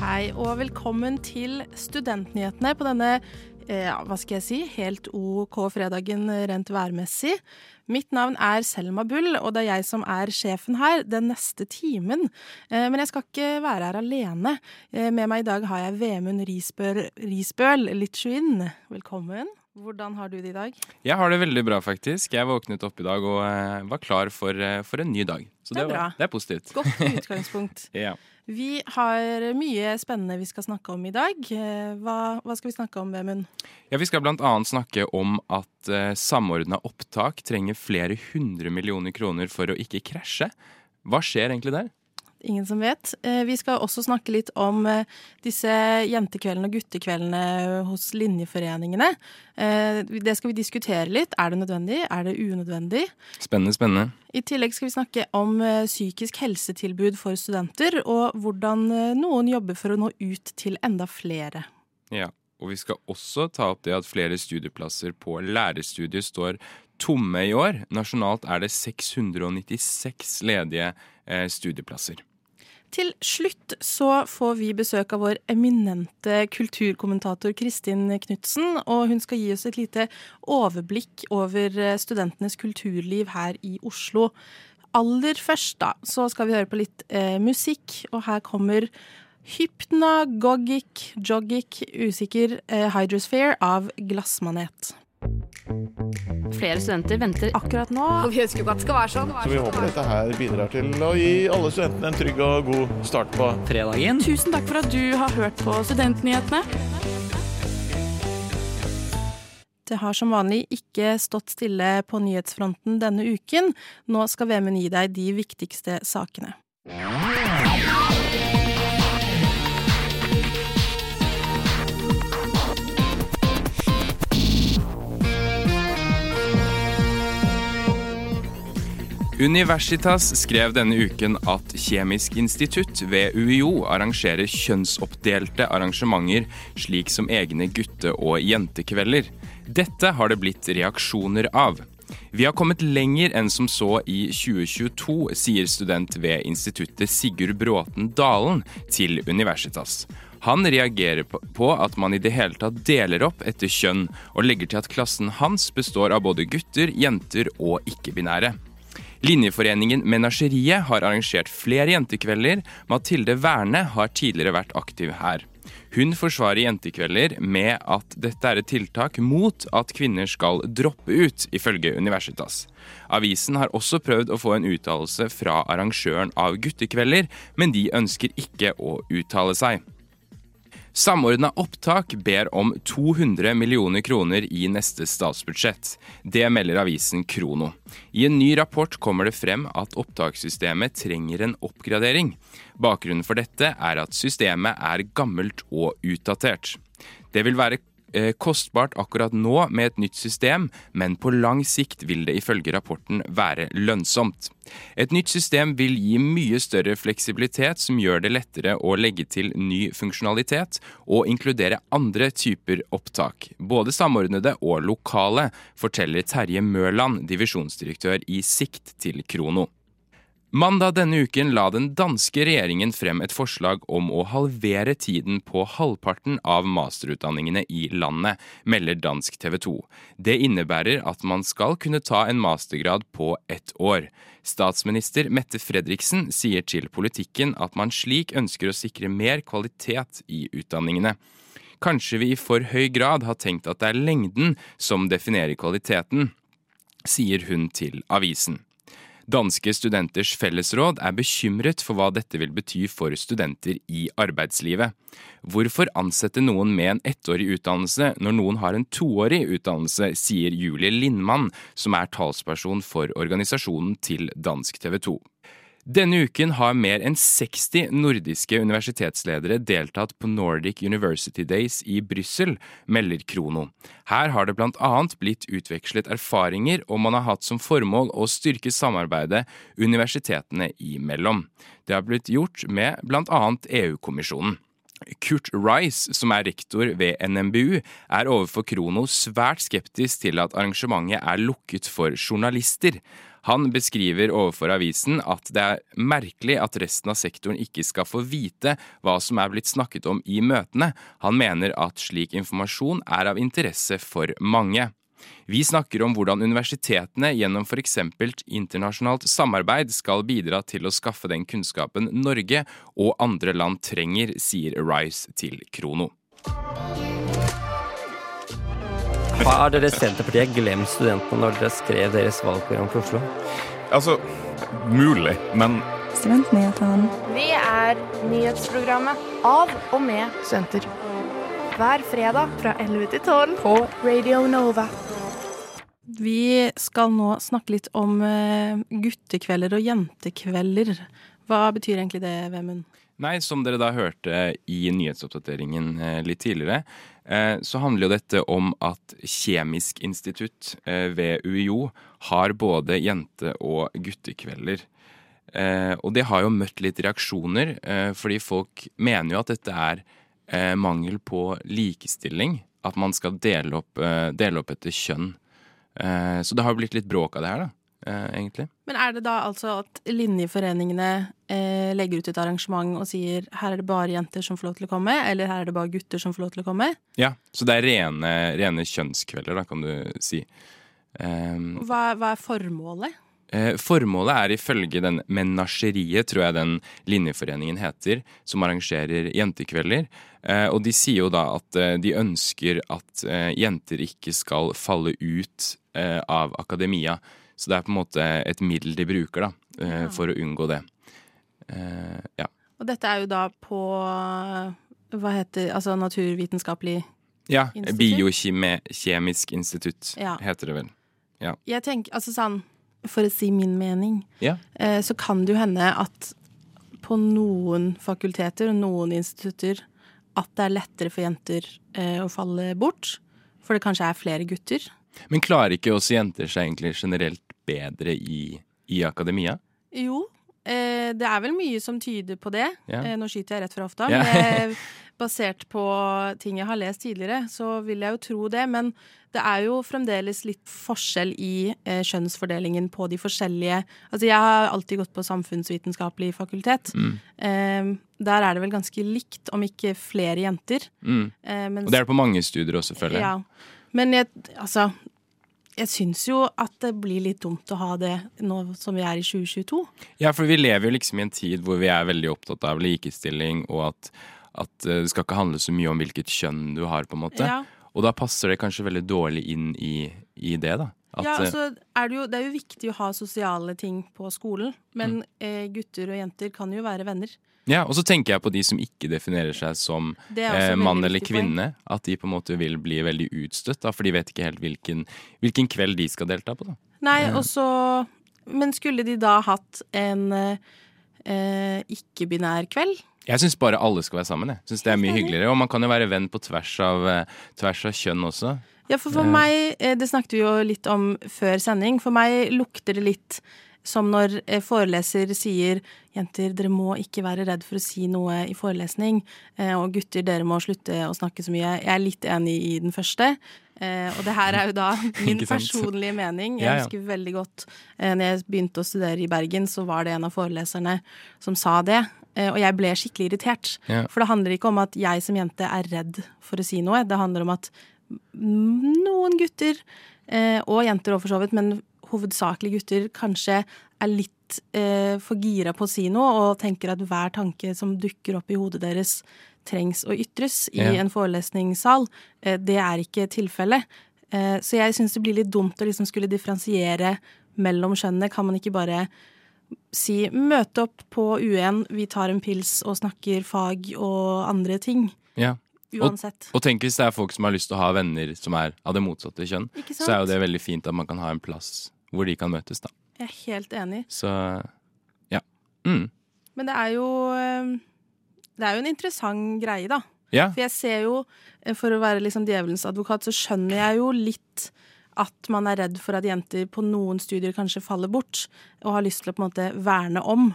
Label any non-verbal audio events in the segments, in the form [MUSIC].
Hei og velkommen til Studentnyhetene på denne eh, ja, hva skal jeg si, helt OK fredagen rent værmessig. Mitt navn er Selma Bull, og det er jeg som er sjefen her den neste timen. Eh, men jeg skal ikke være her alene. Eh, med meg i dag har jeg Vemund Risbøl, Litchuin. Velkommen. Hvordan har du det i dag? Jeg har det veldig bra, faktisk. Jeg våknet opp i dag og uh, var klar for, uh, for en ny dag. Så Det det, var, det er positivt. Godt [LAUGHS] utgangspunkt. Ja. Vi har mye spennende vi skal snakke om i dag. Eh, Hva, hva skal vi snakke om, Vemund? ja, Vi skal annet snakke om at uh, samordna opptak trenger flere hundre millioner kroner for å ikke krasje. Hva skjer egentlig der? Ingen som vet. Eh, Vi skal også snakke litt om eh, disse jentekveldene og guttekveldene hos linjeforeningene. Eh, Det skal vi diskutere litt. Er det nødvendig? Er det unødvendig? Spennende, spennende. I tillegg skal vi snakke om psykisk helsetilbud for studenter, og hvordan noen jobber for å nå ut til enda flere. Ja. Og vi skal også ta opp det at flere studieplasser på lærerstudiet står tomme i år. Nasjonalt er det 696 ledige eh, studieplasser. Til slutt så får vi besøk av vår eminente kulturkommentator Kristin Knutsen, og hun skal gi oss et lite overblikk over eh, studentenes kulturliv her i Oslo. Aller først da, så skal vi høre på litt eh, musikk, og her kommer Hypnagogic Jogic Usikker eh, Hydrosphere av Glassmanet. Flere studenter venter Akkurat nå Og vi ønsker jo at det skal være sånn. Så vi håper dette her bidrar til å gi alle studentene en trygg og god start på fredagen. Tusen takk for at du har hørt på Studentnyhetene. Det har som vanlig ikke stått stille på nyhetsfronten denne uken. Nå skal Vemund gi deg de viktigste sakene. Universitas skrev denne uken at Kjemisk institutt ved UiO arrangerer kjønnsoppdelte arrangementer, slik som egne gutte- og jentekvelder. Dette har det blitt reaksjoner av. Vi har kommet lenger enn som så i 2022, sier student ved instituttet Sigurd Bråten Dalen til Universitas. Han reagerer på- at man i det hele tatt deler opp etter kjønn, og legger til at klassen hans består av både gutter, jenter og ikke-binære. Linjeforeningen Menasjeriet har arrangert flere jentekvelder. Mathilde Werne har tidligere vært aktiv her. Hun forsvarer jentekvelder med at dette er et tiltak mot at kvinner skal droppe ut, ifølge Universitas. Avisen har også prøvd å få en uttalelse fra arrangøren av guttekvelder, men de ønsker ikke å uttale seg. Samordna opptak ber om 200 millioner kroner i neste statsbudsjett. Det melder avisen Krono. I en ny rapport kommer det frem at opptakssystemet trenger en oppgradering. Bakgrunnen for dette er at systemet er gammelt og utdatert. Det vil være kostbart akkurat nå med et nytt system, men på lang sikt vil det ifølge rapporten være lønnsomt. Et nytt system vil gi mye større fleksibilitet som gjør det lettere å legge til ny funksjonalitet og inkludere andre typer opptak, både samordnede og lokale, forteller Terje Mørland, divisjonsdirektør i Sikt til Krono. Mandag denne uken la den danske regjeringen frem et forslag om å halvere tiden på halvparten av masterutdanningene i landet, melder dansk TV 2. Det innebærer at man skal kunne ta en mastergrad på ett år. Statsminister Mette Fredriksen sier til Politikken at man slik ønsker å sikre mer kvalitet i utdanningene. Kanskje vi i for høy grad har tenkt at det er lengden som definerer kvaliteten, sier hun til avisen. Danske studenters fellesråd er bekymret for hva dette vil bety for studenter i arbeidslivet. Hvorfor ansette noen med en ettårig utdannelse når noen har en toårig utdannelse, sier Julie Lindmann, som er talsperson for organisasjonen til Dansk TV 2. Denne uken har mer enn 60 nordiske universitetsledere deltatt på Nordic University Days i Brussel, melder Krono. Her har det annet blitt utvekslet erfaringer, og man har hatt som formål å styrke samarbeidet universitetene imellom. Det har blitt gjort med annet EU-kommisjonen. Kurt Rice, som er rektor ved NMBU, er overfor Krono svært skeptisk til at arrangementet er lukket for journalister. Han beskriver overfor avisen at det er merkelig at resten av sektoren ikke skal få vite hva som er blitt snakket om i møtene. Han mener at slik informasjon er av interesse for mange. Vi snakker om hvordan universitetene gjennom f.eks. internasjonalt samarbeid skal bidra til å skaffe den kunnskapen Norge og andre land trenger, sier Rice til Krono. Har dere Senterpartiet glemt studentene når dere skrev deres valgprogram for Oslo? Altså, mulig, men Studentnyhetene. Vi er nyhetsprogrammet av og med studenter. Hver fredag fra 11 til 12 på Radio Nova. Vi skal nå snakke litt om eh, guttekvelder og jentekvelder. Hva betyr egentlig det, Vemund? Nei, som dere da hørte i nyhetsoppdateringen eh, litt tidligere, så handler jo dette om at Kjemisk institutt eh, ved UiO har både jente- og guttekvelder. Eh, og det har jo møtt litt reaksjoner, eh, fordi folk mener jo at dette er eh, mangel på likestilling. At man skal dele opp, eh, dele opp etter kjønn. Eh, så det har blitt litt bråk av det her, da, eh, egentlig. Men er det da altså at linjeforeningene eh, legger ut et arrangement og sier her er det bare jenter som får lov til å komme, eller her er det bare gutter som får lov til å komme? Ja, så det er rene, rene kjønnskvelder, da, kan du si. Um, Hva, hva er formålet? Eh, Formålet er ifølge den Menasjeriet, tror jeg den linjeforeningen heter, som arrangerer jentekvelder. Eh, Og de sier jo da at eh, de ønsker at eh, jenter ikke skal falle ut eh, av akademia. Så det er på en måte et middel de bruker da, eh, Ja. for å unngå det. Uh, Ja. Og dette er jo da på hva heter Altså naturvitenskapelig ja Institutt? Biokjemisk institutt Ja. heter det vel. Jeg tenker, altså sånn For å si min mening, Ja. uh, så kan det jo hende at på noen fakulteter og noen institutter at det er lettere for jenter uh, å falle bort. For det kanskje er flere gutter. Men klarer ikke også jenter seg egentlig generelt bedre i, i akademia? Jo, eh, det er vel mye som tyder på det. Yeah. Eh, nå skyter jeg rett fra hofta. Yeah. Men eh, [LAUGHS] basert på ting jeg har lest tidligere, så vil jeg jo tro det. Men det er jo fremdeles litt forskjell i eh, kjønnsfordelingen på de forskjellige Altså, jeg har alltid gått på samfunnsvitenskapelig fakultet. Mm. Der er det vel ganske likt, om ikke flere jenter. Mm. Eh, Og det er det på mange studier også, føler jeg. ja. Men jeg, altså Jeg syns jo at det blir litt dumt å ha det nå som vi er i 2022. Ja, for vi lever jo liksom i en tid hvor vi er veldig opptatt av likestilling, og at, at eh, det skal ikke handle så mye om hvilket kjønn du har, på en måte. Ja. Og da passer det kanskje veldig dårlig inn i, i det, da. At, ja, eh, altså er det, jo, det er jo viktig å ha sosiale ting på skolen, men Mm. eh, gutter og jenter kan jo være venner. ja, og så tenker jeg på de som ikke definerer seg som eh, mann eller kvinne. Point. At de på en måte vil bli veldig utstøtt, da, for de vet ikke helt hvilken, hvilken kveld de skal delta på. da. Nei, også, Men skulle de da hatt en eh, eh, ikke-binær kveld? Jeg syns bare alle skal være sammen. Jeg synes det er mye hyggeligere, Og man kan jo være venn på tvers av, eh, tvers av kjønn også. Ja, for for meg, eh, det snakket vi jo litt om før sending, for meg lukter det litt som når eh, foreleser sier jenter, dere må ikke være redd for å si noe i forelesning, eh, og gutter, dere må slutte å snakke så mye. Jeg er litt enig i den første. Og det her er jo da [LAUGHS] min personlige mening. Jeg husker veldig godt eh, når jeg begynte å studere i Bergen, så var det en av foreleserne som sa det. Og jeg ble skikkelig irritert. For det handler ikke om at jeg som jente er redd for å si noe. Det handler om at noen gutter, eh, og jenter òg for så vidt, men hovedsakelig gutter, kanskje er litt eh, for gira på å si noe, og tenker at hver tanke som dukker opp i hodet deres, trengs å ytres i Ja. en forelesningssal. Eh, det er ikke tilfellet. Eh, så jeg syns det blir litt dumt å liksom skulle differensiere mellom kjønnene. Kan man ikke bare si møte opp på U1, vi tar en pils og snakker fag og andre ting? Ja. Uansett. Og tenk hvis det er folk som har lyst til å ha venner som er av det motsatte kjønn, så er jo det veldig fint at man kan ha en plass hvor de kan møtes, da. Jeg er helt enig. Så ja. Mm. Men det er jo eh, Det er jo en interessant greie, da. Ja. For jeg ser jo, eh, for å være liksom djevelens advokat, så skjønner jeg jo litt at man er redd for at jenter på noen studier kanskje faller bort, og har lyst til å på en måte verne om.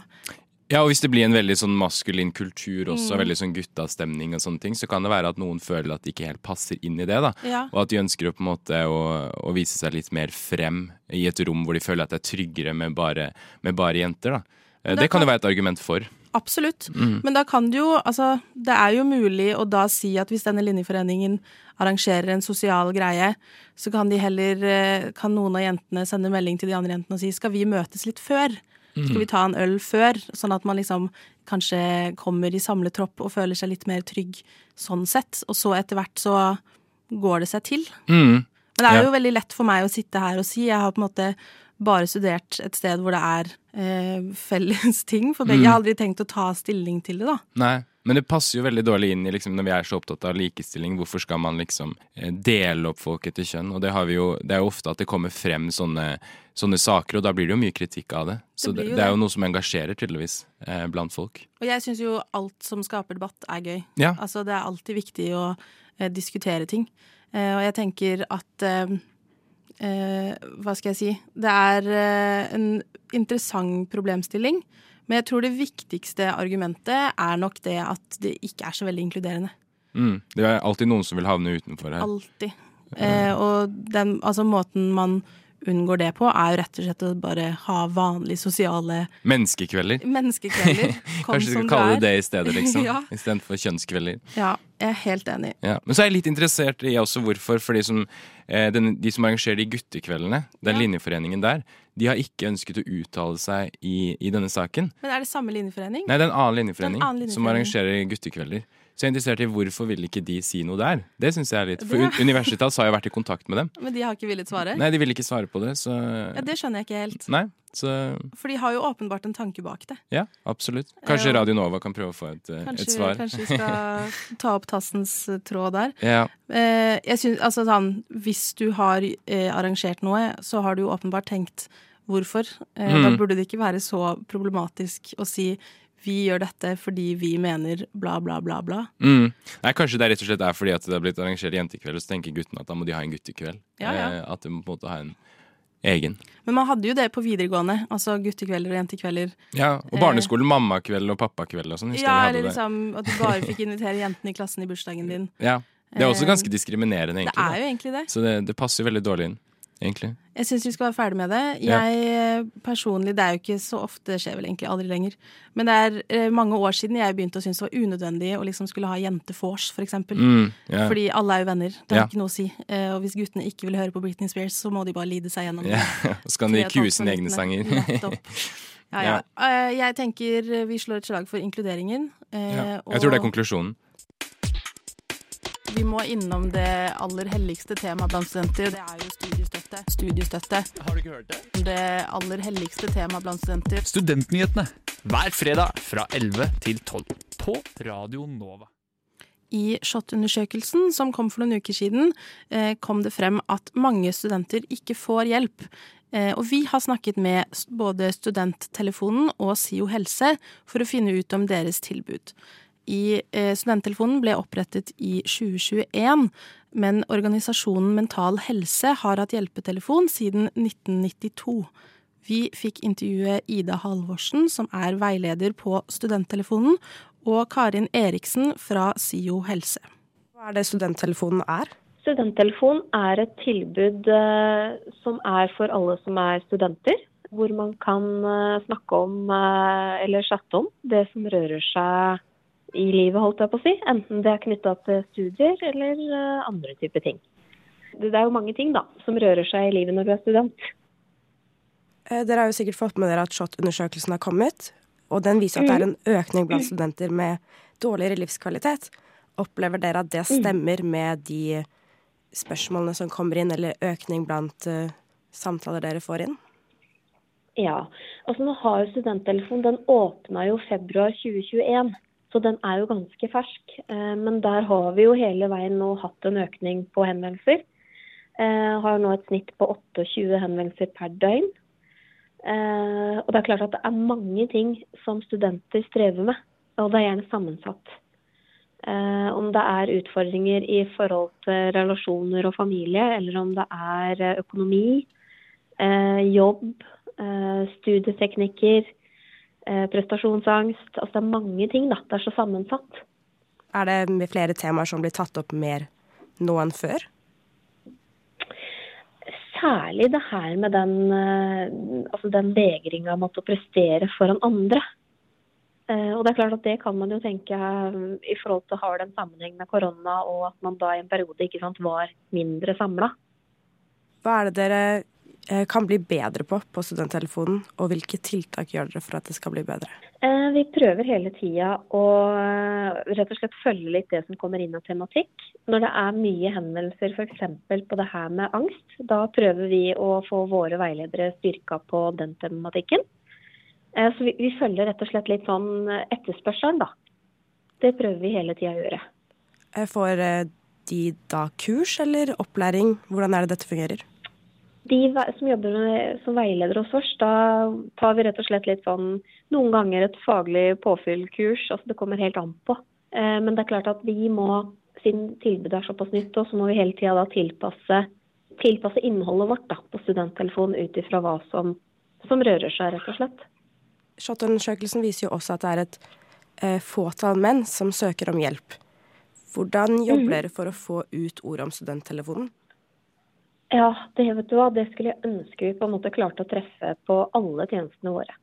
Ja, og hvis det blir en veldig sånn maskulin kultur også, Mm. veldig sånn guttastemning og sånne ting, så kan det være at noen føler at de ikke helt passer inn i det, da. Ja. Og at de ønsker å på en måte å, å vise seg litt mer frem i et rom hvor de føler at det er tryggere med bare, med bare jenter, da. Eh, Det det kan jo være et argument for. Absolutt. Mm. Men da kan det jo Altså, det er jo mulig å da si at hvis denne linjeforeningen arrangerer en sosial greie, så kan de heller eh, Kan noen av jentene sende melding til de andre jentene og si skal vi møtes litt før? Skal vi ta en øl før? Sånn at man liksom kanskje kommer i samletropp og føler seg litt mer trygg sånn sett. Og så etter hvert så går det seg til. Mm. Men det er Ja. jo veldig lett for meg å sitte her og si. Jeg har på en måte bare studert et sted hvor det er eh, felles [LAUGHS] ting for begge. Mm. Jeg har aldri tenkt å ta stilling til det, da. Nei, men det passer jo veldig dårlig inn i liksom, når vi er så opptatt av likestilling. Hvorfor skal man liksom eh, dele opp folk etter kjønn? Og det, har vi jo, det er jo ofte at det kommer frem sånne, sånne saker, og da blir det jo mye kritikk av det. Så Det det, det er jo noe som engasjerer, tydeligvis, eh, blant folk. Og jeg syns jo alt som skaper debatt, er gøy. Ja. Altså, det er alltid viktig å eh, diskutere ting. Eh, og jeg tenker at eh, eh, Hva skal jeg si? Det er en interessant problemstilling. Men jeg tror det viktigste argumentet er nok det at det ikke er så veldig inkluderende. Mm. Det er alltid noen som vil havne utenfor her. Alltid. Eh, og den, altså, måten man unngår det på, er jo rett og slett å bare ha vanlige sosiale Menneskekvelder. menneskekvelder. [LAUGHS] Kanskje du skal kalle det det i stedet, liksom. [LAUGHS] Ja. Istedenfor kjønnskvelder. Ja, jeg er helt enig. Ja. Men så er jeg litt interessert i også hvorfor. For de som, eh, den, de som arrangerer de guttekveldene, den Ja. linjeforeningen der, de har ikke ønsket å uttale seg i, i denne saken. Men er det samme linjeforening? Nei, det er en annen linjeforening, en annen som arrangerer guttekvelder. Så jeg er interessert i hvorfor vil ikke de si noe der. Det synes jeg er litt For Det- Universitas har jo vært i kontakt med dem. [LAUGHS] Men de har ikke villet svare? Nei, de vil ikke svare på det, så Ja, det skjønner jeg ikke helt. Nei, så For de har jo åpenbart en tanke bak det. ja, absolutt. Kanskje. Radio Nova kan prøve å få et, eh, Kanskje, et svar. kanskje vi skal [LAUGHS] ta opp Tassens eh, tråd der. Ja. Eh, jeg synes, altså sånn, Hvis du har arrangert noe, så har du jo åpenbart tenkt hvorfor. Da Mm. burde det ikke være så problematisk å si vi gjør dette fordi vi mener bla, bla, bla, bla. Mm. Nei, Kanskje det er rett og slett er fordi at det har blitt arrangert jentekveld, og så tenker guttene at da må de ha en guttekveld. Ja, ja. Eh, at de må på en måte ha en egen. Men man hadde jo det på videregående. Altså guttekvelder og jentekvelder. Ja, Og Eh. mammakveld og pappakveld og sånn. Ja, eller liksom at du bare fikk invitere jentene i klassen i bursdagen din. [LAUGHS] Ja. Det er også Eh, ganske diskriminerende, egentlig. Det er jo egentlig det. da. Så det, det passer veldig dårlig inn, egentlig. Jeg syns vi skal være ferdig med det. Jeg eh, personlig, Det er jo ikke så ofte, det skjer vel egentlig aldri lenger. Men det er eh, mange år siden jeg begynte å synes det var unødvendig å liksom skulle ha jentefors, for eksempel. Mm, yeah. Fordi alle er jo venner. Det har Ja. ikke noe å si. Eh, Og hvis guttene ikke vil høre på Britney Spears, så må de bare lide seg gjennom det. [LAUGHS] Så kan de kue sine egne sanger. Nettopp. [LAUGHS] Ja, ja. Jeg tenker vi slår et slag for inkluderingen. Jeg tror det er konklusjonen. Vi må innom det aller helligste temaet blant studenter, det er jo studiestøtte. Studiestøtte. Har du ikke hørt det? Det aller helligste temaet blant studenter. Studentnyhetene hver fredag fra 11 til 12 på Radio Nova. I SHoT-undersøkelsen som kom for noen uker siden, eh, kom det frem at mange studenter ikke får hjelp. Eh, Og vi har snakket med både Studenttelefonen og SIO helse for å finne ut om deres tilbud. I eh, Studenttelefonen ble opprettet i 2021, men organisasjonen Mental Helse har hatt hjelpetelefon siden 1992. Vi fikk intervjue Ida Halvorsen, som er veileder på Studenttelefonen, og Karin Eriksen fra SIO helse. Hva er det studenttelefonen er? Studenttelefon er et tilbud eh, som er for alle som er studenter. Hvor man kan eh, snakke om eller chatte om det som rører seg i livet, holdt jeg på å si. Enten det er knytta til studier eller eh, andre typer ting. Det er jo mange ting da, som rører seg i livet når du er student. Eh, Dere har jo sikkert fått med dere at SHoT-undersøkelsen har kommet, og den viser at det er en økning blant studenter med dårligere livskvalitet. Opplever dere at det stemmer med de spørsmålene som kommer inn, eller økning blant eh, samtaler dere får inn? Ja, altså nå har jo Studenttelefonen, den åpna jo februar 2021. Så den er jo ganske fersk. Eh, Men der har vi jo hele veien nå hatt en økning på henvendelser. Eh, Har nå et snitt på 28 henvendelser per døgn. Eh, Og det er klart at det er mange ting som studenter strever med. Og det er gjerne sammensatt. Om det er utfordringer i forhold til relasjoner og familie, eller om det er økonomi, jobb, studieteknikker, prestasjonsangst. Altså det er mange ting, da. Det er så sammensatt. Er det med flere temaer som blir tatt opp mer nå enn før? Særlig det her med den, eh, altså den vegringa mot å prestere foran andre. Eh, og det er klart at det kan man jo tenke eh, i forhold til har det en sammenheng med korona, og at man da i en periode ikke sant, var mindre samla. Hva er det dere kan bli bedre på på studenttelefonen, og hvilke tiltak gjør dere for at det skal bli bedre? Vi prøver hele tida å rett og slett følge litt det som kommer inn av tematikk. Når det er mye henvendelser f.eks. på det her med angst, da prøver vi å få våre veiledere styrka på den tematikken. Så vi, vi, følger rett og slett litt sånn etterspørselen, da. Det prøver vi hele tida å gjøre. Får de da kurs eller opplæring? Hvordan er det dette fungerer? De som jobber med, som veileder hos oss, da tar vi rett og slett litt sånn noen ganger et faglig påfyllkurs. Altså det kommer helt an på. Men det er klart at vi må, siden tilbudet er såpass nytt, så må vi hele tida da tilpasse, tilpasse, innholdet vårt da, på studenttelefonen ut ifra hva som, som rører seg, rett og slett. SHoT-undersøkelsen viser jo også at det er et eh, fåtall menn som søker om hjelp. Hvordan jobber mm. dere for å få ut ordet om studenttelefonen? Ja, det vet du hva, det skulle jeg ønske vi på en måte klarte å treffe på alle tjenestene våre.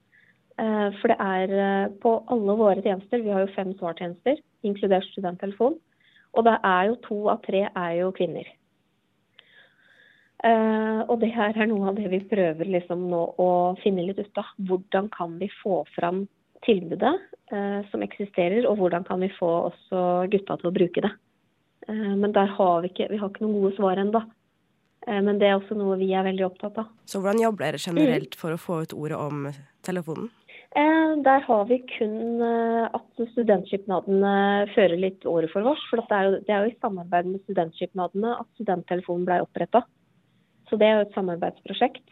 For det er på alle våre tjenester, vi har jo fem svartjenester, inkludert studenttelefon. Og det er jo to av tre er jo kvinner. Og det her er noe av det vi prøver liksom nå å finne litt ut av. Hvordan kan vi få fram tilbudet som eksisterer, og hvordan kan vi få også gutta til å bruke det. Men der har vi ikke, vi har ikke noen gode svar ennå. Men det er også noe vi er veldig opptatt av. Så hvordan jobber dere generelt for å få ut ordet om telefonen? Der har vi kun at studentskipnadene fører litt året for oss. For det er, jo, det er jo i samarbeid med studentskipnadene at studenttelefonen ble oppretta. Så det er jo et samarbeidsprosjekt.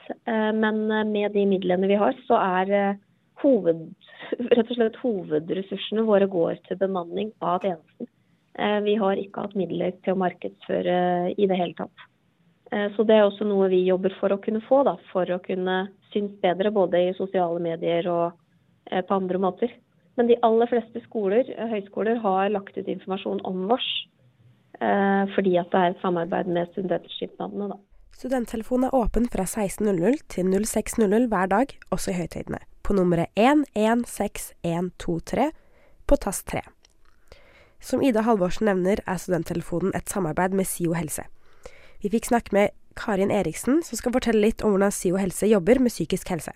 Men med de midlene vi har, så er hoved, [LAUGHS] rett og slett hovedressursene våre går til bemanning av tjenesten. Vi har ikke hatt midler til å markedsføre i det hele tatt. Så det er også noe vi jobber for å kunne få, da, for å kunne synes bedre både i sosiale medier og på andre måter. Men de aller fleste skoler, høyskoler har lagt ut informasjon om vårs. Fordi at det er et samarbeid med studentskipnadene. Da. Studenttelefonen er åpen fra 16.00 til 06.00 hver dag, også i høytidene. På nummeret 116123 på tast 3. Som Ida Halvorsen nevner, er studenttelefonen et samarbeid med SIO helse. Vi fikk snakke med Karin Eriksen, som skal fortelle litt om hvordan SIO helse jobber med psykisk helse.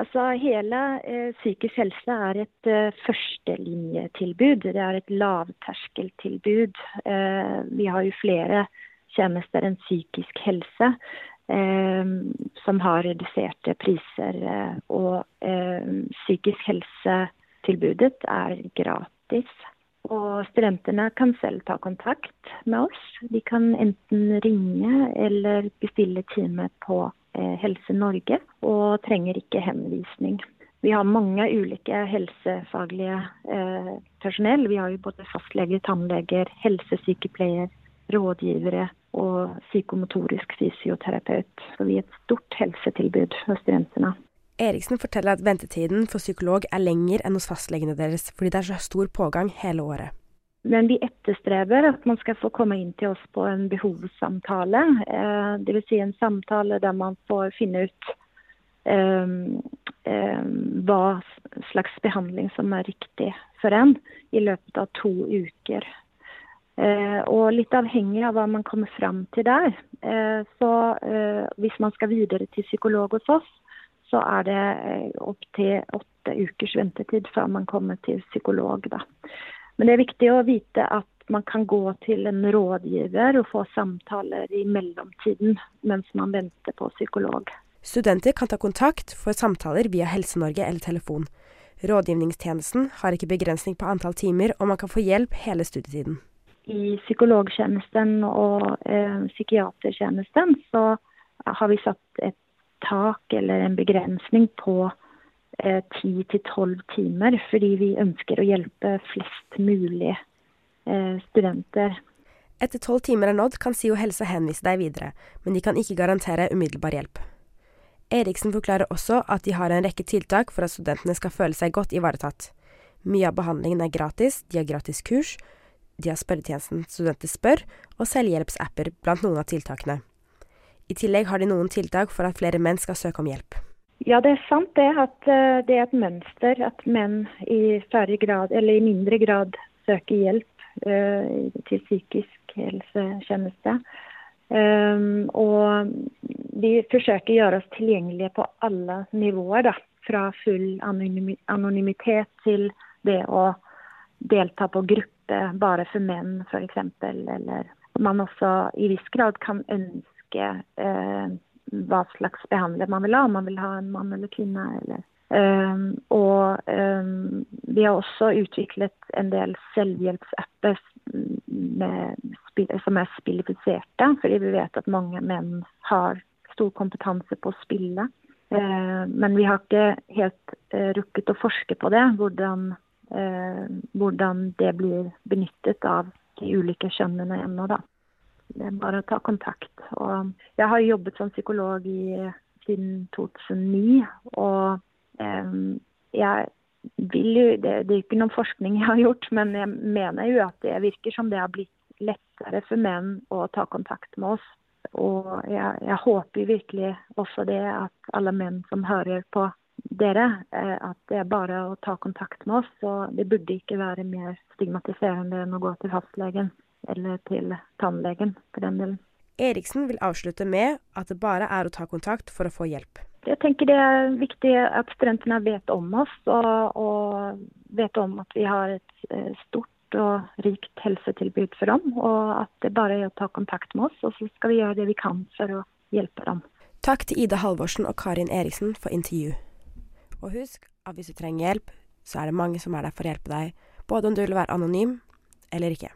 Altså, hele eh, psykisk helse er et eh, førstelinjetilbud. Det er et lavterskeltilbud. Eh, vi har jo flere tjenester enn psykisk helse eh, som har reduserte priser. Eh, og eh, psykisk helsetilbudet er gratis. Og studentene kan selv ta kontakt med oss. De kan enten ringe eller bestille time på eh, Helse Norge, og trenger ikke henvisning. Vi har mange ulike helsefaglige eh, personell. Vi har jo både fastleger, tannleger, helsesykepleier, rådgivere og psykomotorisk fysioterapeut. Så vi er et stort helsetilbud for studentene. Eriksen forteller at ventetiden for psykolog er lenger enn hos fastlegene deres, fordi det er så stor pågang hele året. Men vi etterstreber at man skal få komme inn til oss på en behovssamtale. Eh, Dvs. Si en samtale der man får finne ut Um, um, hva slags behandling som er riktig for en i løpet av to uker. Uh, og litt avhengig av hva man kommer fram til der. Uh, så uh, hvis man skal videre til psykolog hos oss, så er det eh, opptil åtte ukers ventetid før man kommer til psykolog. Da. Men det er viktig å vite at man kan gå til en rådgiver og få samtaler i mellomtiden mens man venter på psykolog. Studenter kan ta kontakt for samtaler via Helse-Norge eller telefon. Rådgivningstjenesten har ikke begrensning på antall timer, og man kan få hjelp hele studietiden. I psykologtjenesten og eh, psykiatertjenesten så har vi satt et tak eller en begrensning på eh, ti til tolv timer, fordi vi ønsker å hjelpe flest mulig eh, studenter. Etter tolv timer er nådd, kan SIO helse henvise deg videre, men de kan ikke garantere umiddelbar hjelp. Eriksen forklarer også at de har en rekke tiltak for at studentene skal føle seg godt ivaretatt. Mye av behandlingen er gratis, de har gratis kurs, de har spørretjenesten Studenter spør, og selvhjelpsapper blant noen av tiltakene. I tillegg har de noen tiltak for at flere menn skal søke om hjelp. Ja, det er sant det at uh, det er et mønster at menn i grad, i mindre grad søker hjelp uh, til psykisk helsetjeneste. Um, og vi forsøker å gjøre oss tilgjengelige på alle nivåer. Da. Fra full anonymitet til det å delta på gruppe bare for menn, f.eks. Eller man også i viss grad kan ønske eh, hva slags behandler man vil ha, om man vil ha en mann eller kvinne. Eller. Um, og um, vi har også utviklet en del selvhjelpsapper som er spillifiserte, fordi vi vet at mange menn har stor kompetanse på å spille. Uh, men vi har ikke helt uh, rukket å forske på det, hvordan, uh, hvordan det blir benyttet av de ulike kjønnene ennå. da. Det er bare å ta kontakt. Og jeg har jobbet som psykolog i, siden 2009. Og eh, jeg vil jo det, det, er ikke noen forskning jeg har gjort, men jeg mener jo at det virker som det har blitt lettere for menn å ta kontakt med oss. Og jeg, jeg håper virkelig også det at alle menn som hører på dere, eh, at det er bare å ta kontakt med oss. Og det burde ikke være mer stigmatiserende enn å gå til fastlegen eller til tannlegen, for den delen. Eriksen vil avslutte med at det bare er å ta kontakt for å få hjelp. Jeg tenker det er viktig at studentene vet om oss, og, og vet om at vi har et eh, stort og rikt helsetilbud for dem. Og at det bare er å ta kontakt med oss, og så skal vi gjøre det vi kan for å hjelpe dem. Takk til Ida Halvorsen og Karin Eriksen for intervju. Og husk at hvis du trenger hjelp, så er det mange som er der for å hjelpe deg, både om du vil være anonym eller ikke.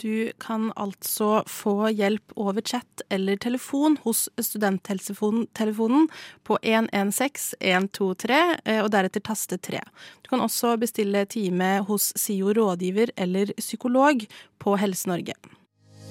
Du kan altså få hjelp over chat eller telefon hos studenttelefonen på 116 123, eh, og deretter taste 3. Du kan også bestille time hos SIO rådgiver eller psykolog på Helse Norge.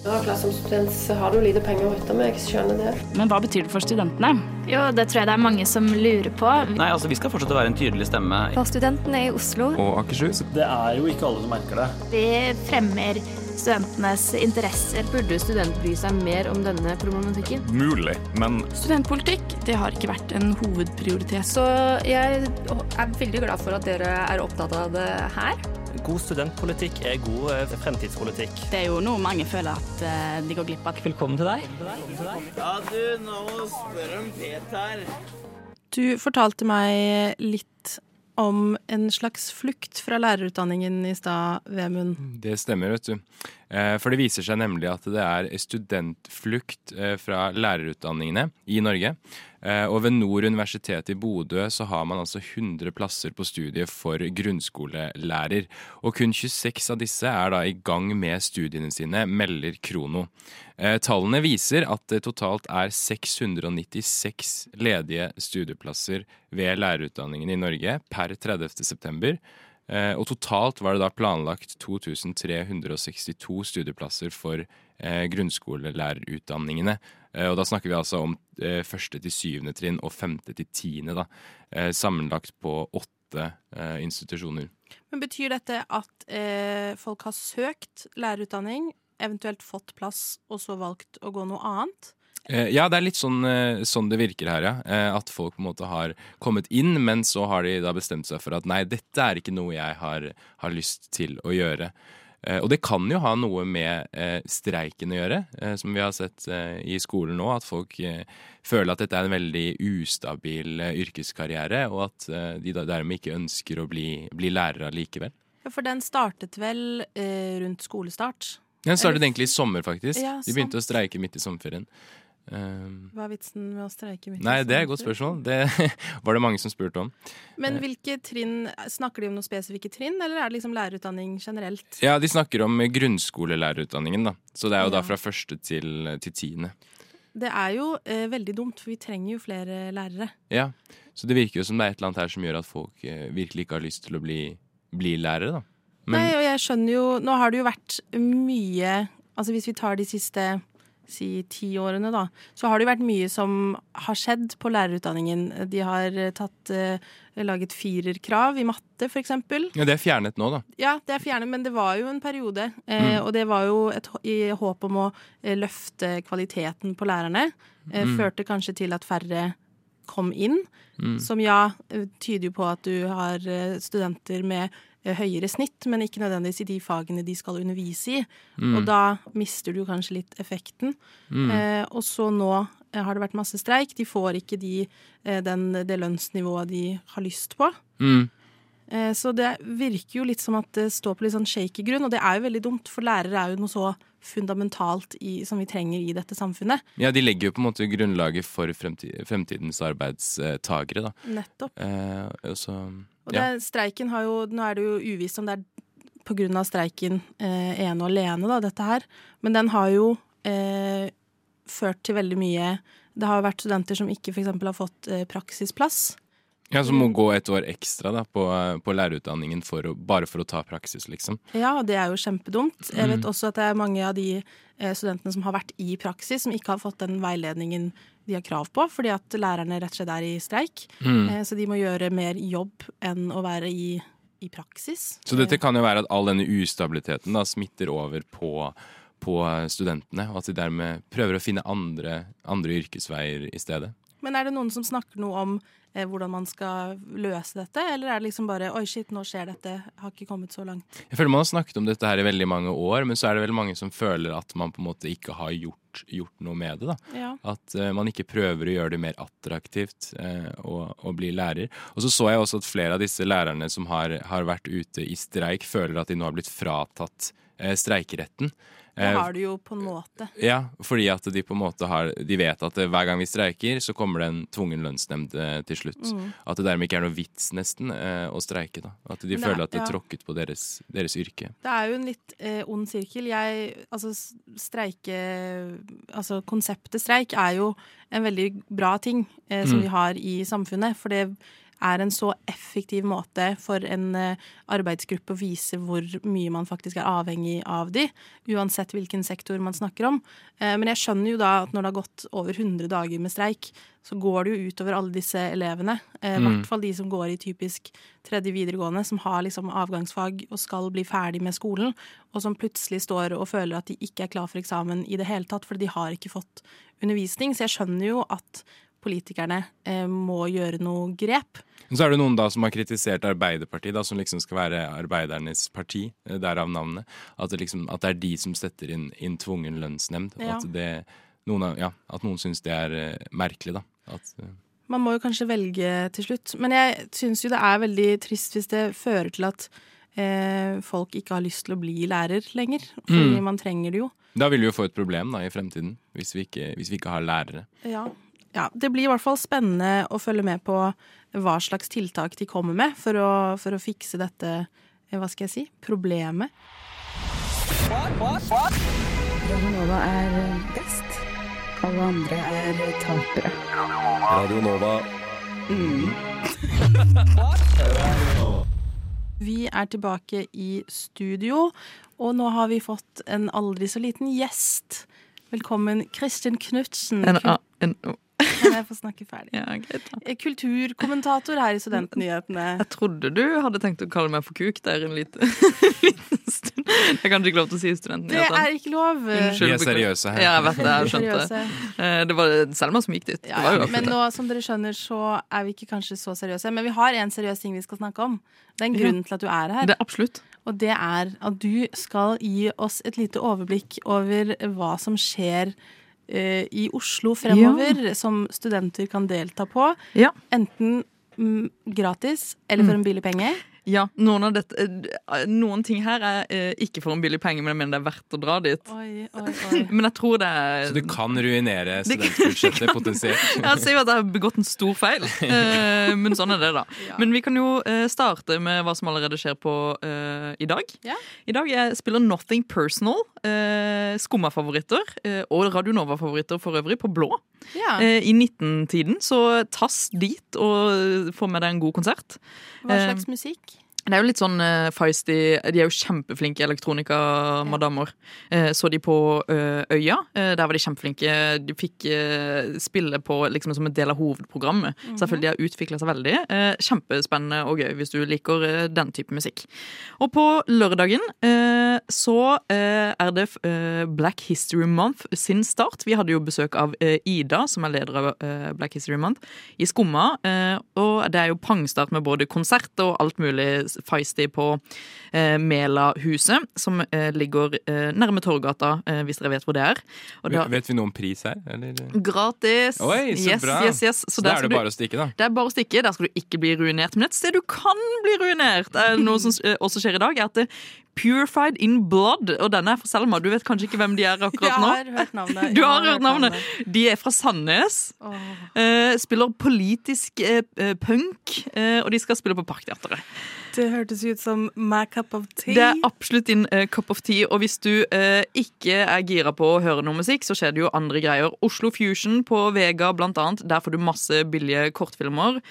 Ja, klart Som student så har du lite penger å rutte med, jeg skjønner det. Men hva betyr det for studentene? Jo, Det tror jeg det er mange som lurer på. Nei, altså Vi skal fortsette å være en tydelig stemme. For studentene i Oslo. Og Akershus. Det er jo ikke alle som merker det. Vi fremmer studentenes interesser. Burde studenter bry seg mer om denne problematikken? Mulig, men Studentpolitikk det har ikke vært en hovedprioritet. Så jeg er veldig glad for at dere er opptatt av det her. God studentpolitikk er god eh, fremtidspolitikk. Det er jo noe mange føler at uh, de går glipp av. Velkommen til deg. Ja, du, nå spør om Peter. Du fortalte meg litt om en slags flukt fra lærerutdanningen i stad, Vemund. Det stemmer, vet du. Eh, for det viser seg nemlig at det er studentflukt eh, fra lærerutdanningene i Norge. Eh, og ved Nord universitet i Bodø så har man altså 100 plasser på studiet for grunnskolelærer. Og kun 26 av disse er da i gang med studiene sine, melder Krono. Tallene viser at det totalt er 696 ledige studieplasser ved lærerutdanningen i Norge per 30. Eh, og totalt var det da planlagt 2362 studieplasser for eh, grunnskolelærerutdanningene. Eh, og da snakker vi altså om første til syvende trinn og femte til tiende, da. Sammenlagt på åtte institusjoner. Men betyr dette at eh, folk har søkt lærerutdanning, eventuelt fått plass, og så valgt å gå noe annet? Eh, ja, det er litt sånn, eh, sånn, det virker her, ja. Eh, at folk på en måte har kommet inn, men så har de da bestemt seg for at nei, dette er ikke noe jeg har, har lyst til å gjøre. Og det kan jo ha noe med streiken å gjøre, som vi har sett i skolen nå. At folk føler at dette er en veldig ustabil yrkeskarriere, og at de dermed ikke ønsker å bli, bli lærere likevel. For den startet vel rundt skolestart? Den startet egentlig i sommer, faktisk. Ja, de begynte å streike midt i sommerferien. Um, Hva er vitsen med å streike midt Nei, det er et godt spørsmål. Det [LAUGHS] var det mange som spurte om. Men eh. hvilke trinn, Snakker de om noen spesifikke trinn, eller er det liksom lærerutdanning generelt? Ja, de snakker om grunnskolelærerutdanningen, da. Så det er jo ja. da fra første til, til tiende. Det er jo eh, veldig dumt, for vi trenger jo flere lærere. Ja, så det virker jo som det er et eller annet her som gjør at folk eh, virkelig ikke har lyst til å bli, bli lærere, da. Men, Nei, og jeg skjønner jo Nå har det jo vært mye Altså hvis vi tar de siste si tiårene, da, så har det vært mye som har skjedd på lærerutdanningen. De har eh, tatt, eh, laget firerkrav i matte, eksempel. Ja, det er fjernet nå, da. Ja, det er fjernet, men det var jo en periode. Eh, Mm. Og det var jo et, i håp om å eh, løfte kvaliteten på lærerne. Eh, Mm. Førte kanskje til at færre kom inn. Mm. Som ja, tyder jo på at du har eh, studenter med høyere snitt, men ikke nødvendigvis i de fagene de skal undervise i. Mm. Og da mister du kanskje litt effekten. Mm. Eh, og så nå eh, har det vært masse streik. De får ikke de, eh, den, det lønnsnivået de har lyst på. Mm. Eh, Så det virker jo litt som at det står på litt sånn shaky grunn, og det er jo veldig dumt, for lærere er jo noe så fundamentalt i, som vi trenger i dette samfunnet. Ja, de legger jo på en måte grunnlaget for fremti fremtidens arbeidstagere, da. Nettopp. Eh, så, Og det, streiken har jo Nå er det jo uvisst om det er av streiken eh, ene og alene, da, dette her. Men den har jo eh, ført til veldig mye Det har vært studenter som ikke f.eks. har fått eh, praksisplass. Ja, som må gå et år ekstra da, på, på lærerutdanningen for å, bare for å ta praksis, liksom. Ja, det er jo kjempedumt. Jeg vet Mm. også at det er mange av de eh, studentene som har vært i praksis, som ikke har fått den veiledningen de har krav på, fordi at lærerne rett og slett er i streik. Mm. Eh, så de må gjøre mer jobb enn å være i, i praksis. Så dette kan jo være at all denne ustabiliteten da smitter over på, på studentene, og at de dermed prøver å finne andre, andre yrkesveier i stedet. Men er det noen som snakker noe om eh, hvordan man skal løse dette, eller er det liksom bare oi, shit, nå skjer dette, har ikke kommet så langt? Jeg føler Man har snakket om dette her i veldig mange år, men så er det veldig mange som føler at man på en måte ikke har gjort, gjort noe med det. da. Ja. At eh, man ikke prøver å gjøre det mer attraktivt eh, å, å bli lærer. Og så så jeg også at flere av disse lærerne som har, har vært ute i streik, føler at de nå har blitt fratatt streikeretten. Det Eh, har du jo på en måte. Ja, fordi at de på en måte har De vet at eh, hver gang vi streiker, så kommer det en tvungen lønnsnemnd eh, til slutt. Mm. At det dermed ikke er noe vits, nesten, eh, å streike. da. At de det er- føler at det ja. tråkket på deres, deres yrke. Det er jo en litt eh, ond sirkel. Jeg, altså streike Altså konseptet streik er jo en veldig bra ting eh, som Mm. vi har i samfunnet. For det er en så effektiv måte for en eh, arbeidsgruppe å vise hvor mye man faktisk er avhengig av de, uansett hvilken sektor man snakker om. Eh, men jeg skjønner jo da at når det har gått over 100 dager med streik, så går det jo utover alle disse elevene. eh, I Mm. hvert fall de som går i typisk tredje videregående, som har liksom avgangsfag og skal bli ferdig med skolen, og som plutselig står og føler at de ikke er klar for eksamen i det hele tatt, fordi de har ikke fått undervisning. Så jeg skjønner jo at politikerne eh, må gjøre noe grep. Men så er det noen da som har kritisert Arbeiderpartiet, da, som liksom skal være arbeidernes parti, eh, derav navnet. At det, liksom, at det er de som setter inn, inn tvungen lønnsnemnd. Ja. At, det, noen, ja, at noen syns det er eh, merkelig, da. At, eh, Man må jo kanskje velge til slutt. Men jeg syns jo det er veldig trist hvis det fører til at eh, folk ikke har lyst til å bli lærer lenger. Fordi Mm. man trenger det jo. da vil vi jo få et problem da, i fremtiden, hvis vi ikke, hvis vi ikke har lærere. Ja. Ja. Det blir i hvert fall spennende å følge med på hva slags tiltak de kommer med for å, for å fikse dette eh, hva skal jeg si, problemet. Radio Nova er best. Alle andre er tapere. Radio Nova. [LAUGHS] Vi er tilbake i studio, og nå har vi fått en aldri så liten gjest. Velkommen, Kristin Knutsen. En, en, Kan jeg få snakke ferdig? [LAUGHS] ja, okay. Eh, Kulturkommentator her i Studentnyhetene. Jeg trodde du hadde tenkt å kalle meg for kuk der en liten, [LAUGHS] liten stund. Jeg kan ikke lov til å si Det studentnyhetene. er ikke lov. Unnskyld, Vi er seriøse her. Ja, jeg vet det. Jeg skjønte det. Eh, Det var Selma som gikk dit. Ja, Ja, men nå, som dere skjønner, så er vi ikke kanskje så seriøse. Men vi har en seriøs ting vi skal snakke om. Det er en grunn til at du er her. Det er absolutt. Og det er at du skal gi oss et lite overblikk over hva som skjer eh, i Oslo fremover, som studenter kan delta på. Ja. Enten mm, gratis eller for Mm. en billig penge. Ja, noen, av dette, eh, noen ting her er eh, ikke for en billig penge, men jeg mener det er verdt å dra dit. Oi, oi, oi. [LAUGHS] Men jeg tror det er Så du kan ruinere studentbudsjettet [LAUGHS] potensielt. Jeg ser jo at jeg har begått en stor feil, [LAUGHS] eh, men sånn er det, da. Men vi kan jo eh, starte med hva som allerede skjer på uh, i dag. Ja. I dag jeg spiller Nothing Personal, uh, Skumma-favoritter uh, og Radio Nova-favoritter for øvrig, på blå. Ja. Uh, I 19-tiden, så tass dit og få med deg en god konsert. Hva Eh, slags musikk? Det er jo litt sånn uh, feisty De er jo kjempeflinke elektronika-madammer. Eh, så de på uh, Øya. Uh, der var de kjempeflinke. De fikk spille på liksom som en del av hovedprogrammet. Mhm. Selvfølgelig de har utvikla seg veldig. Kjempespennende og gøy hvis du liker den type musikk. Og på lørdagen så er det Black History Month sin start. Vi hadde jo besøk av Ida, som er leder av Black History Month, i Skumma. Og det er jo pangstart med både konsert og alt mulig feisty på eh, Mela-huset, som eh, ligger eh, nærme Torgata, eh, hvis dere vet hvor det er. Og da, Vet vi noe om pris her? Eller? Gratis! Oi, så yes, bra. Yes, yes. Så, da er det du- bare å stikke, da. det er bare å stikke. Der skal du ikke bli ruinert. Men et sted du kan bli ruinert, er noe som eh, også skjer i dag, er at det Purified in Blood, og denne er fra Selma. Du vet kanskje ikke hvem de er [LAUGHS] akkurat nå? Jeg har hørt navnet. [LAUGHS] Du har, har hørt navnet. De er fra Sandnes. Eh, spiller politisk eh, punk, uh, og de skal spille på Parkteatret. Det hørtes ut som my cup of tea. Det er absolutt din cup of tea. Og hvis du ikke er gira på å høre noe musikk, så skjer det jo andre greier. Oslo Fusion på Vega, blant annet. Der får du masse billige kortfilmer.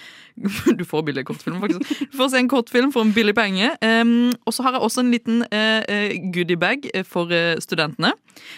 [LAUGHS] Du får billige kortfilmer, faktisk. Du får se en kortfilm for en billig penge. Um, og så har jeg også en liten uh, goodiebag for eh, studentene.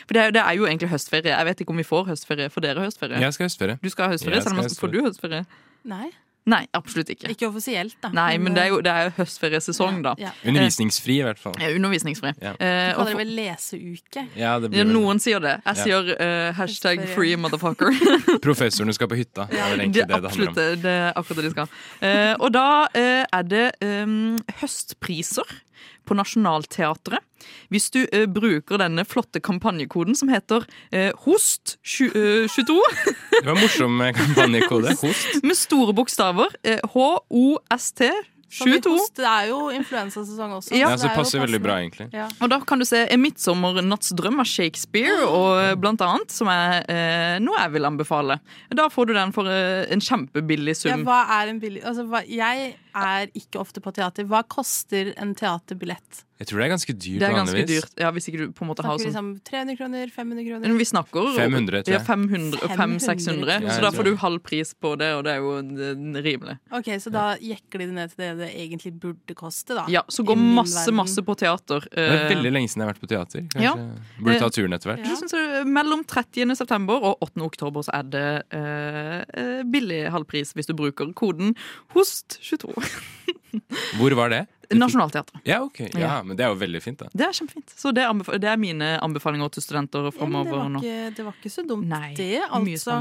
For det er, det er jo egentlig høstferie. Jeg vet ikke om vi får høstferie. For dere høstferie? Jeg skal høstferie. Du skal ha høstferie, Jeg selv om får du høstferie? Nei. Nei, absolutt ikke. Ikke offisielt, da. Nei, men det er jo, det er jo høstferiesesong, da. Ja. Undervisningsfri, i hvert fall. Ja, undervisningsfri. Ja. Eh, Du kaller det vel leseuke? Ja, det blir ja, vel- noen sier det. Jeg Ja. sier uh, hashtag free motherfucker. [LAUGHS] Professorene skal på hytta. Det er vel det egentlig er det det handler absolutt om. det, det er akkurat det de skal. Eh, og da eh, er det um, høstpriser på Nationaltheatret. Hvis du eh, bruker denne flotte kampanjekoden som heter eh, HOST 22 [LAUGHS] Det var en morsom eh, kampanjekode. Host. med store bokstaver. Eh, H-O-S-T Som i 22. host, Det er jo influensasesong også. Ja. Så det er passer veldig bra, egentlig. Ja. Og da kan du se En midtsommernattsdrøm av Shakespeare, og eh, blant annet, som er eh, noe jeg vil anbefale. Da får du den for eh, en kjempebillig sum. Ja, hva er en billig altså, hva, Jeg er ikke ofte på teater. Hva koster en teaterbillett? Jeg tror det er ganske dyrt det er ganske vanligvis. dyrt. Ja, hvis ikke du på en måte har sånn liksom 300 kroner? 500 kroner? Men vi snakker 500, tror jeg. Ja, 500, 500-600. Ja, Så da får du halv pris på det, og det er jo eh, rimelig. Ok, Så da jekker de det ned til det det egentlig burde koste, da? Ja, Så går masse, verden. masse på teater. Det er Eh, veldig lenge siden jeg har vært på teater. Kanskje Ja. Burde ta Eh, turen etter hvert. Ja. mellom 30. september og 8. oktober så er det eh, eh, billig halvpris hvis du bruker koden HOST22. [LAUGHS] Hvor var det? Nationaltheatret. Ja, ok. Ja, Ja. Men det er jo veldig fint, da. Det er kjempefint. Så det, anbef- det er mine anbefalinger til studenter Ja, det, framover nå. ikke, det var ikke så dumt, Nei, det. Altså.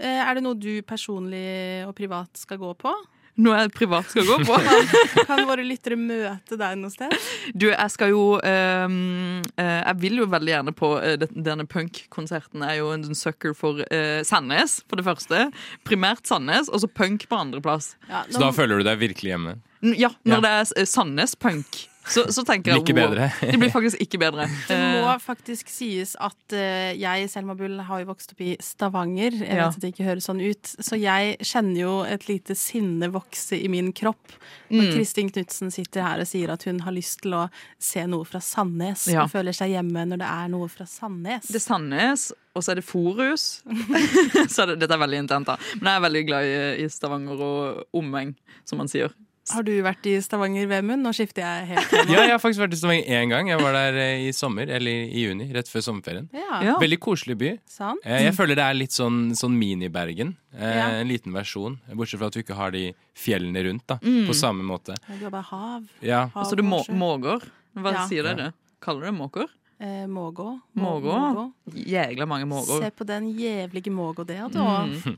Eh, er det noe du personlig og privat skal gå på? Noe jeg privat skal gå på. [LAUGHS] Kan våre lyttere møte deg noe sted? Du, jeg skal jo um, eh, Jeg vil jo veldig gjerne på eh, denne punk-konserten. Jeg er jo en sånn sucker for uh, Sandnes, for det første. Primært Sandnes, og så punk på andreplass. Ja, Så da føler du deg virkelig hjemme? N- Ja, når Ja. det er Sandnes punk, så, så tenker jeg wow. Det blir faktisk ikke bedre. [LAUGHS] Det Eh, må faktisk sies at uh, jeg, Selma Bull, har jo vokst opp i Stavanger. Jeg Ja. vet at det ikke høres sånn ut. Så jeg kjenner jo et lite sinne vokse i min kropp. Når Mm. Kristin Knutsen sitter her og sier at hun har lyst til å se noe fra Sandnes. Ja. Og føler seg hjemme når det er noe fra Sandnes. Det er Sandnes, og så er det Forus. [LAUGHS] så er det, dette er veldig intent, da. Men jeg er veldig glad i, i Stavanger og omheng, som man sier. Har du vært i Stavanger, Vemund? Nå skifter jeg helt. Ja, jeg har faktisk vært i Stavanger én gang. Jeg var der eh, i sommer, eller i juni, rett før sommerferien. Ja. Ja. Veldig koselig by. Sant? Eh, Jeg føler det er litt sånn, sånn mini-Bergen. Eh, Ja. En liten versjon. Bortsett fra at du ikke har de fjellene rundt da, Mm. på samme måte. Du har bare hav. Ja. Hav Altså, du må, og måger. Hva Ja. sier dere? Kaller dere måker? Eh, Mågå. Mågå? Jægla mange mågå. Se på den jævlige mågå der, da. Mm.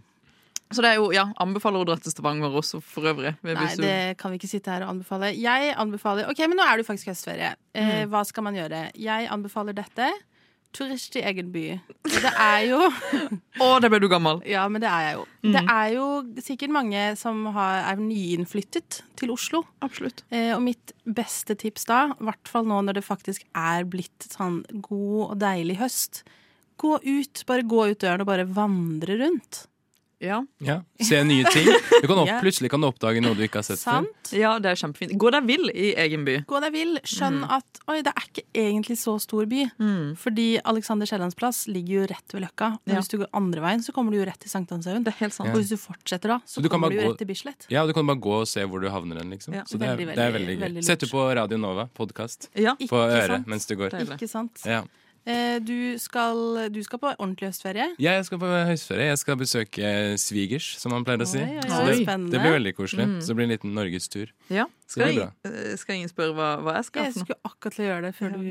Så det er jo, ja, anbefaler å dra til Stavanger også, for øvrig. Nei, det kan vi ikke sitte her og anbefale. Jeg anbefaler Ok, men nå er det faktisk høstferie. Eh, Mm. hva skal man gjøre? Jeg anbefaler dette. Turist i egen by. Det er jo [LAUGHS] Å, der ble du gammel! Ja, men det er jeg jo. Mm. Det er jo sikkert mange som har, er nyinnflyttet til Oslo. Absolutt. Eh, og mitt beste tips da, i hvert fall nå når det faktisk er blitt sånn god og deilig høst, gå ut. Bare gå ut døren og bare vandre rundt. Ja. Ja, Se nye ting. Du kan [LAUGHS] opp, Ja. Plutselig kan du oppdage noe du ikke har sett før. Ja, det er kjempefint. Gå deg vill i egen by. Gå deg vill. Skjønn Mm. at oi, det er ikke egentlig så stor by. Fordi Alexander Kiellands plass ligger jo rett ved Løkka. Men Ja. hvis du går andre veien, så kommer du jo rett til Sankthanshaugen. Det helt sant. Og hvis du fortsetter da, så, Så du kommer du jo gå- rett til Bislett. Ja, du kan bare gå og se hvor du havner hen, liksom. Ja. Så det er, Veldig, det er veldig, veldig gøy. veldig Setter lurt. på Radio Nova, podkast, Ja. på Ikke øret sant? mens du går. Ikke sant? Ja. Eh, du, skal, du skal på ordentlig høstferie. Ja, jeg skal på høstferie. Jeg skal besøke svigers, som man pleier å si. Oi, oi, Så oi. det, det blir veldig koselig. Mm. Så det blir en liten norgestur. Ja. Skal, jeg, ingen, eh, skal ingen spørre hva, hva jeg skal Jeg skulle akkurat til å gjøre det før du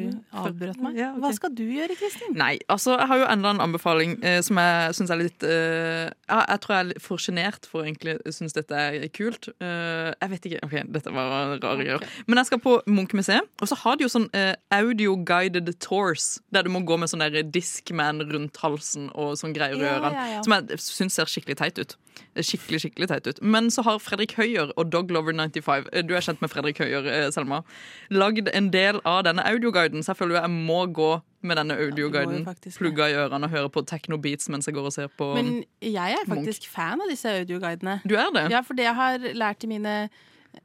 avbrøt meg. Ja, okay. Hva skal du gjøre, Kristin? Nei, altså jeg har jo enda en anbefaling eh, som jeg syns er litt eh, ja, Jeg tror jeg er litt for sjenert for å egentlig synes dette er kult. Eh, jeg vet ikke. OK, dette var rare greier. Men jeg skal på Munch-museet, og så har de jo sånn eh, audio-guided tours, der du må gå med sånn der Discman rundt halsen og sånn greier i Ja, ørene, ja, ja. som jeg syns ser skikkelig teit ut. Skikkelig, skikkelig teit ut. Men så har Fredrik Høyer og Doglover95, eh, du er kjent med Fredrik Høyer, eh, Selma, lagd en del av denne audioguiden, så jeg føler jo jeg må gå med denne audioguiden, Ja, plugga i ørene og høre på techno-beats mens jeg går og ser på Men jeg er Munch. faktisk fan av disse audioguidene. Du er det? Ja, for det jeg har lært i mine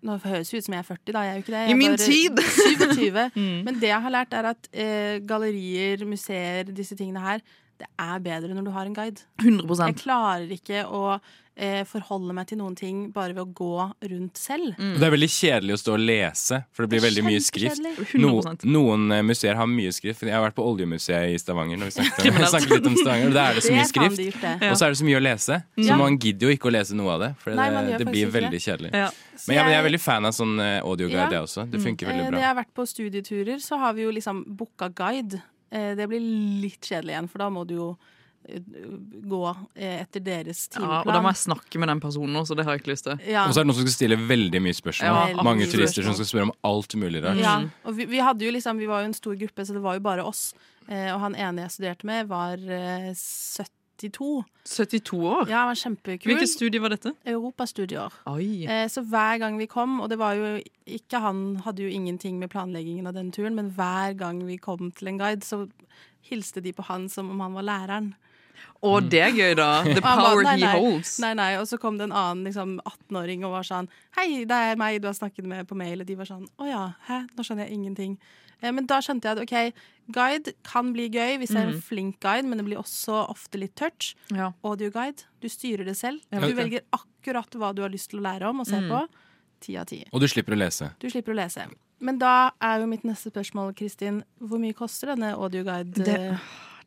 Nå høres det ut som jeg er 40, da. Jeg er jo ikke det. Jeg I min tid! [LAUGHS] 27. [LAUGHS] Mm. Men det jeg har lært, er at eh, gallerier, museer, disse tingene her, det er bedre når du har en guide. 100%. Jeg klarer ikke å eh, forholde meg til noen ting bare ved å gå rundt selv. Mm. Det er veldig kjedelig å stå og lese, for det blir Det veldig mye skrift. No, noen eh, museer har mye skrift. Jeg har vært på Oljemuseet i Stavanger. Når vi snakket, om, [LAUGHS] snakket litt om Stavanger og Da er det så mye skrift, og så er det så mye å lese. Så Ja. man gidder jo ikke å lese noe av det, for Nei, det, blir veldig kjedelig. Ja. Men jeg, men jeg er veldig fan av sånn eh, audioguide, Ja. jeg også. Det funker mm. veldig Når jeg har vært på studieturer, så har vi jo liksom booka guide. Eh, det blir litt kjedelig igjen, for da må du jo eh, gå eh, etter deres timeplan. Ja, og da må jeg snakke med den personen også, det har jeg ikke lyst til. Ja. Og så er det noen som skal stille veldig mye spørsmål. Ja, Mange mye turister spørsmål. som skal spørre om alt mulig rart. Ja, og vi, vi hadde jo liksom, vi var jo en stor gruppe, så det var jo bare oss. Eh, og han ene jeg studerte med, var eh, 72. 72 år? Ja, han var kjempekul. Hvilket studie var dette? Europastudier. Eh, så hver gang vi kom, og det var jo ikke han hadde jo ingenting med planleggingen av den turen, men hver gang vi kom til en guide, så hilste de på han som om han var læreren. Å, det er gøy, da. [LAUGHS] The power ba- power nei, he holds. Nei, nei, og så kom det en annen liksom, 18-åring og var sånn Hei, det er meg du har snakket med på mail. Og de var sånn Å ja, hæ, nå skjønner jeg ingenting. Eh, men da skjønte jeg at OK, guide kan bli gøy hvis jeg er en Mm. flink guide, men det blir også ofte litt touch. Ja. Audioguide, du styrer det selv. Du velger akkurat hva du har lyst til å lære om og se Mm. på. Ti av ti. Og du slipper å lese. Du slipper å lese. Men da er jo mitt neste spørsmål, Kristin, hvor mye koster denne audioguide? Det-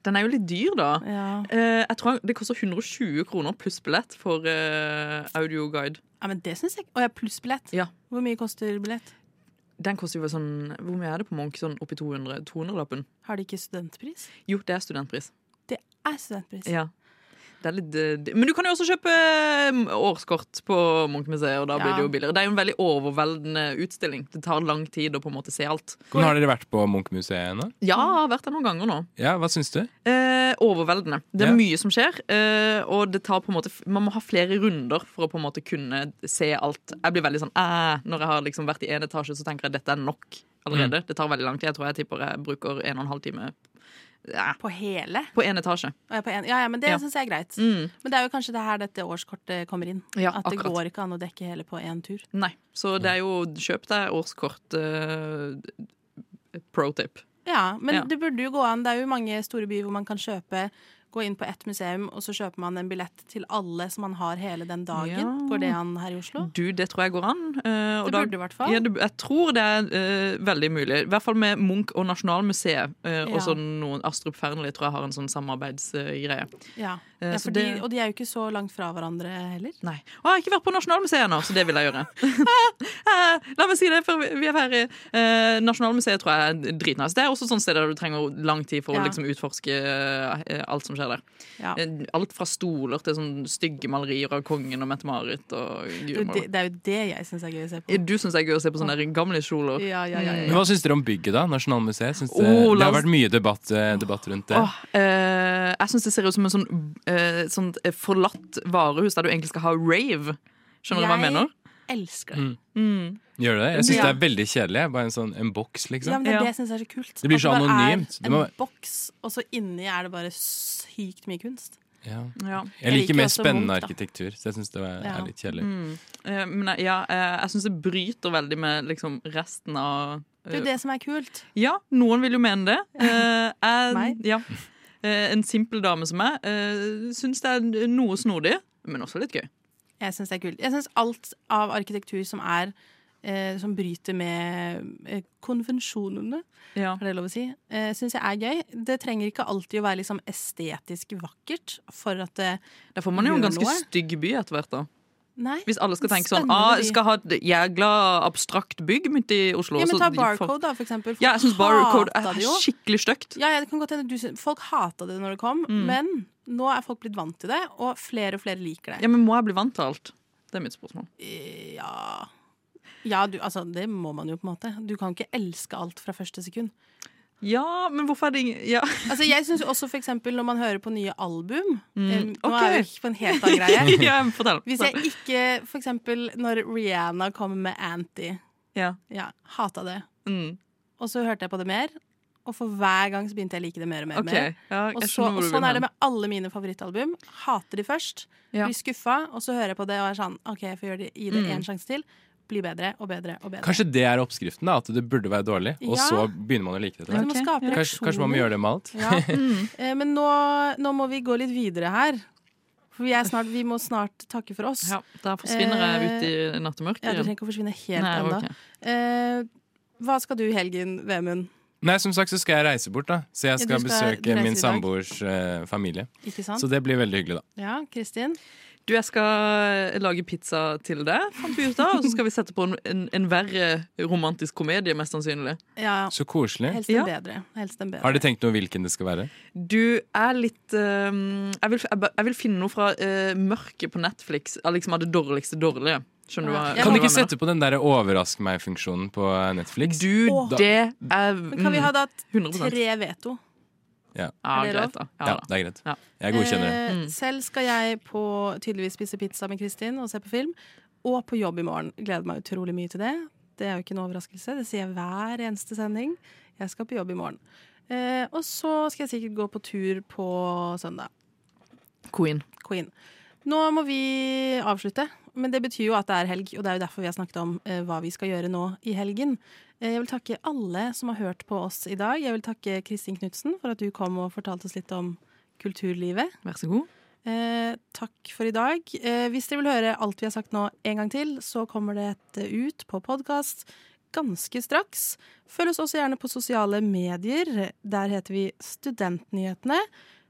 Den er jo litt dyr, da. Ja. Eh, jeg tror det koster 120 kroner pluss billett for eh, audioguide. ja, men det syns jeg Å jeg pluss billett? Ja. Hvor mye koster billett? Den koster jo sånn Hvor mye er det på Munch? Sånn oppi 200 200-lappen? Har de ikke studentpris? Jo, det er studentpris. Det er studentpris. Ja. Det er litt, eh, men du kan jo også kjøpe eh, årskort på Munch-museet, og da blir Ja. det jo billigere. Det er jo en veldig overveldende utstilling. Det tar lang tid å på en måte se alt. Men har dere vært på Munchmuseet nå? ennå? Ja, jeg har vært der noen ganger nå. Ja, hva syns du? Eh, overveldende. Det er Ja. mye som skjer, eh, og det tar på en måte Man må ha flere runder for å på en måte kunne se alt. Jeg blir veldig sånn eh, Når jeg har liksom vært i én etasje, så tenker jeg at dette er nok allerede. Det tar veldig lang tid. Jeg tror jeg tipper jeg bruker en og en halv time ja, På hele? på én etasje. På en, ja, ja, men det Ja. syns jeg er greit. Mm. Men det er jo kanskje det her dette årskortet kommer inn. Ja, At det akkurat. går ikke an å dekke hele på én tur. Nei. Så det er jo Kjøp deg årskort. uh, pro tip. Ja, men Ja. det burde jo gå an. Det er jo mange store byer hvor man kan kjøpe Gå inn på ett museum, og så kjøper man en billett til alle som man har hele den dagen. Ja. Går det an her i Oslo? Du, det tror jeg går an. Uh, Det burde i hvert fall. Ja, jeg tror det er uh, veldig mulig. I hvert fall med Munch og Nasjonalmuseet. Uh, Ja. Og så noen Astrup Fearnley tror jeg har en sånn samarbeidsgreie. Ja, det- og de er jo ikke så langt fra hverandre heller. Nei. Og jeg har ikke vært på Nasjonalmuseet ennå, så det vil jeg gjøre. [LAUGHS] La meg si det før vi- er ferdig. Nasjonalmuseet tror jeg er dritnice. Det er også sånn sted der du trenger lang tid for å liksom utforske alt som skjer der. Ja. Eh, Alt fra stoler til sånn stygge malerier av kongen og Mette-Marit. og Det, det, det er jo det jeg syns er gøy å se på. Du syns det er gøy å se på sånne gamle kjoler? Ja, ja, ja, ja, Men Hva syns dere om bygget, da? Nasjonalmuseet? Synes det, oh, det har vært mye debatt, eh, debatt rundt det. Oh, eh, jeg syns det ser ut som en sånn, eh, sånt eh, forlatt varehus der du egentlig skal ha rave. Skjønner du hva jeg mener? Elsker det. Mm. Mm. Gjør du det? Jeg syns Ja. det er veldig kjedelig. Bare en sånn en boks, liksom. Ja, men det er det jeg syns er så kult. Det blir At så bare anonymt. Er en må- boks, og så inni er det bare sykt mye kunst. Ja. Ja. Jeg liker mer spennende Munch, arkitektur, så jeg syns det er, Ja. er litt kjedelig. Mm. Uh, men ja, uh, jeg syns det bryter veldig med liksom, resten av Det er jo det som er kult. Ja, noen vil jo mene det. Eh, jeg, Ja. Eh, en simpel dame som meg uh, syns det er noe snodig, men også litt gøy. Jeg syns det er kult. Jeg syns alt av arkitektur som er eh, som bryter med eh, konvensjonene, Ja. er det lov å si, eh, syns jeg er gøy. Det trenger ikke alltid å være liksom estetisk vakkert for at det Da får man jo en ganske noe. stygg by etter hvert, da. Nei, Hvis alle skal tenke sånn ah, skal ha et jægla abstrakt bygg midt i Oslo. Ja, men ta Barcode, da, for eksempel. Ja, jeg syns Barcode er skikkelig stygt. Ja, ja, det kan godt hende Folk hata det når det kom, Mm. men nå er folk blitt vant til det, og flere og flere liker det. Ja, men må jeg bli vant til alt? Det er mitt spørsmål. Ja, ja du, altså, det må man jo på en måte. Du kan ikke elske alt fra første sekund. Ja, men hvorfor er det ingen ja. Altså, jeg synes også for eksempel når man hører på nye album Mm, eh, Nå ok. er vi på en helt annen greie. [LAUGHS] Ja, fortell, Hvis jeg ikke For eksempel når Rihanna kom med Anti. Ja. Ja, hata det. Mm. Og så hørte jeg på det mer, og for hver gang så begynte jeg å like det mer og mer. og ja, og, så, og sånn er det med alle mine favorittalbum. Hater de først, Ja. blir skuffa, og så hører jeg på det og er sånn OK, jeg får gjøre det, gi det Mm. sjanse til. Bli bedre og bedre og bedre. Kanskje det er oppskriften, da, at det burde være dårlig, og så begynner man å like det. skape Kanskje, kanskje man må gjøre det med alt. Ja. [LAUGHS] Eh, Men nå, nå må vi gå litt videre her. For vi, er snart, vi må snart takke for oss. Ja, da forsvinner jeg ut i nattemørket Ja, Du trenger ikke å forsvinne helt Nei, ennå. Okay. Eh, hva skal du i helgen, Vemund? Nei, som sagt så skal jeg reise bort, da. Så jeg skal, ja, skal besøke min samboers uh, familie. Ikke sant? Så det blir veldig hyggelig, da. Ja, Kristin? Du, jeg skal lage pizza til deg, fant vi ut av. Og så skal vi sette på en, en, en verre romantisk komedie, mest sannsynlig. Ja, Så koselig. helst en, Ja. bedre. Helst en bedre. Har dere tenkt noe hvilken det skal være? Du er litt ehm, jeg, vil, jeg, jeg vil finne noe fra uh, mørket på Netflix, av liksom av det dårligste dårlige. Skjønner du hva Kan du ikke sette på den der overrask meg-funksjonen på Netflix? Du, oh. det er Men kan vi ha da 100%. tre veto? Ja. Ja, Er det greit, da. Ja, ja, da. det er greit. Ja. Jeg godkjenner det. Eh, Mm. Selv skal jeg på tydeligvis spise pizza med Kristin og se på film. Og på jobb i morgen. Gleder meg utrolig mye til det. Det er jo ikke en overraskelse. Det sier jeg hver eneste sending. Jeg skal på jobb i morgen. Eh, og så skal jeg sikkert gå på tur på søndag. Queen. Queen. Nå må vi avslutte, men det betyr jo at det er helg, og det er jo derfor vi har snakket om eh, hva vi skal gjøre nå i helgen. Eh, jeg vil takke alle som har hørt på oss i dag. Jeg vil takke Kristin Knutsen for at du kom og fortalte oss litt om kulturlivet. Vær så god. Eh, takk for i dag. Eh, hvis dere vil høre alt vi har sagt nå en gang til, så kommer det et ut på podkast ganske straks. Følg oss også gjerne på sosiale medier. Der heter vi Studentnyhetene.